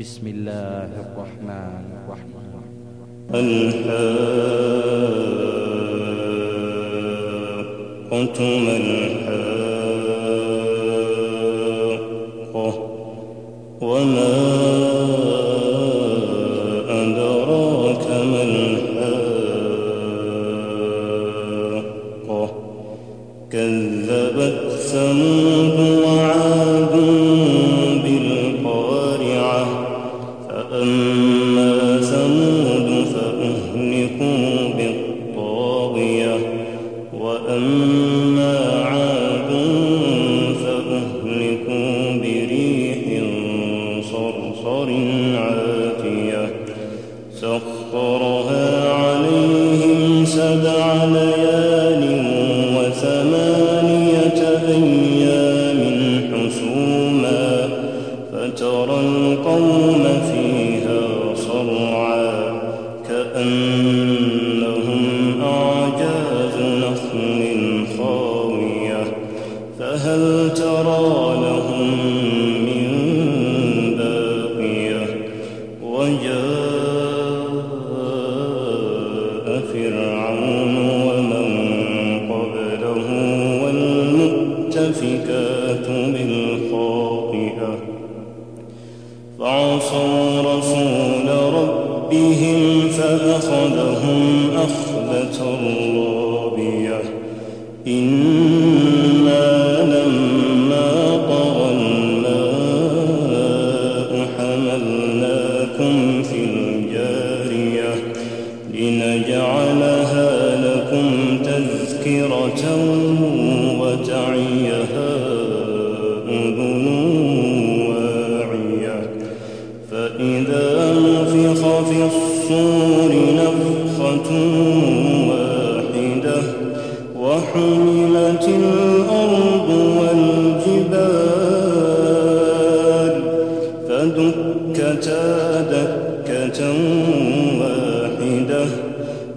بسم الله الرحمن الرحيم. الحاقة ما الحاقة وما فأما ثمود فأهلكوا بالطاغية وأما عاد فأهلكوا بريح صرصر عاتية. سخرها عليهم سبع ليال فترى القوم فيها صرعا كأنهم أعجاز نخل خاوية. فهل ترى فعصوا رسول ربهم فأخذهم أخذة فدكتا دكة واحدة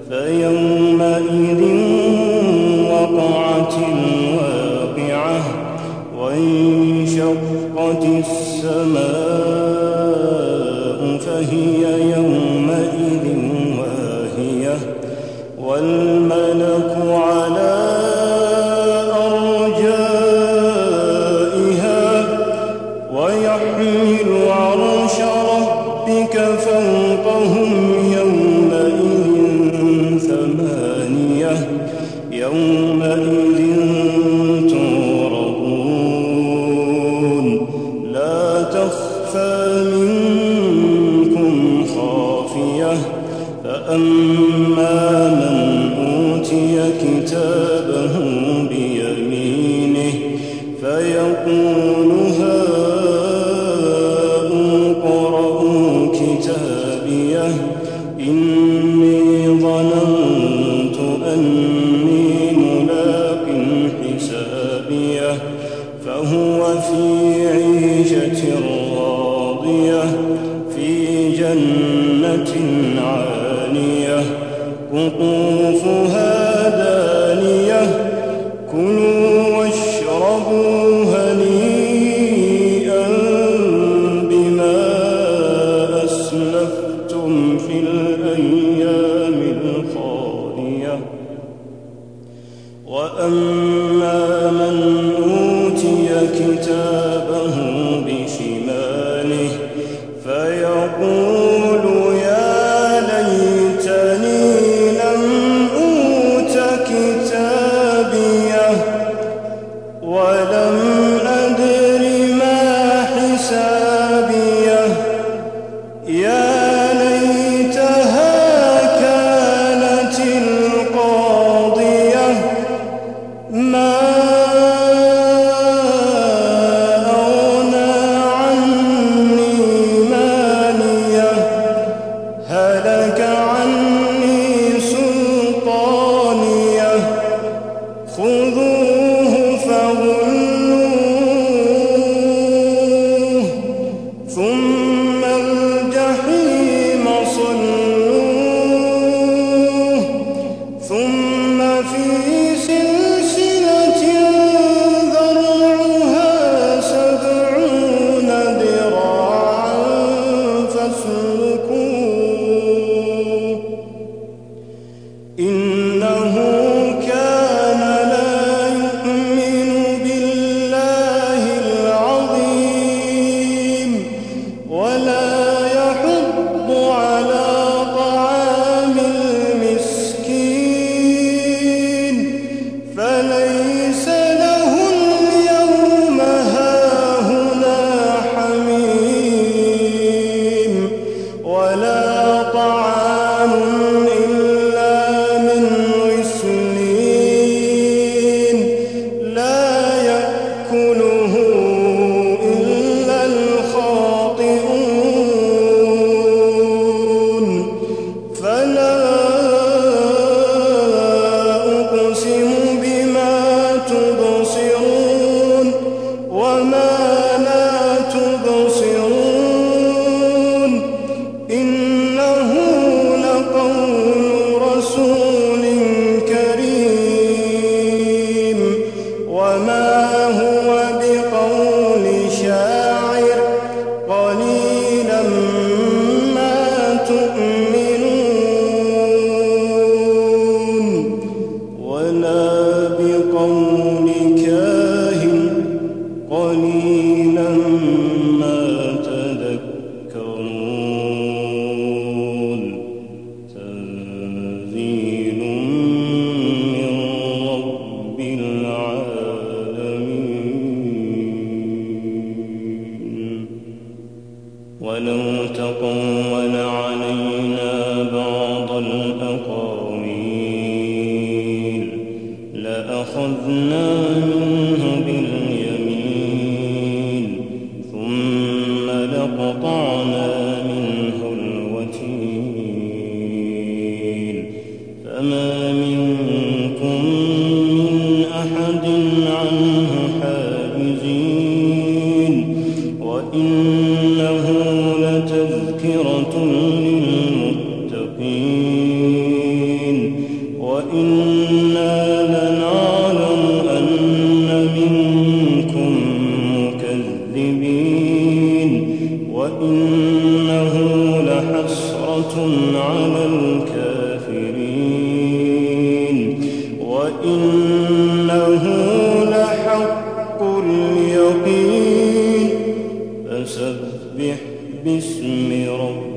فيومئذ وقعت الواقعة وانشقت السماء فهي منكم خافية فأما من أوتي كتابه بيمينه فيقول هاؤم اقرءوا كتابيه إني ظننت أني ملاق حسابيه فهو في عيشة راضية في جنة عالية. قطوفها دانية كلوا واشربوا هنيئا بما أسلفتم في الأيام الخالية. وأما من أوتي كتابه وما ولو تقول علينا لأخذنا منه باليمين أحد وإنه لحق اليقين فسبح باسم ربك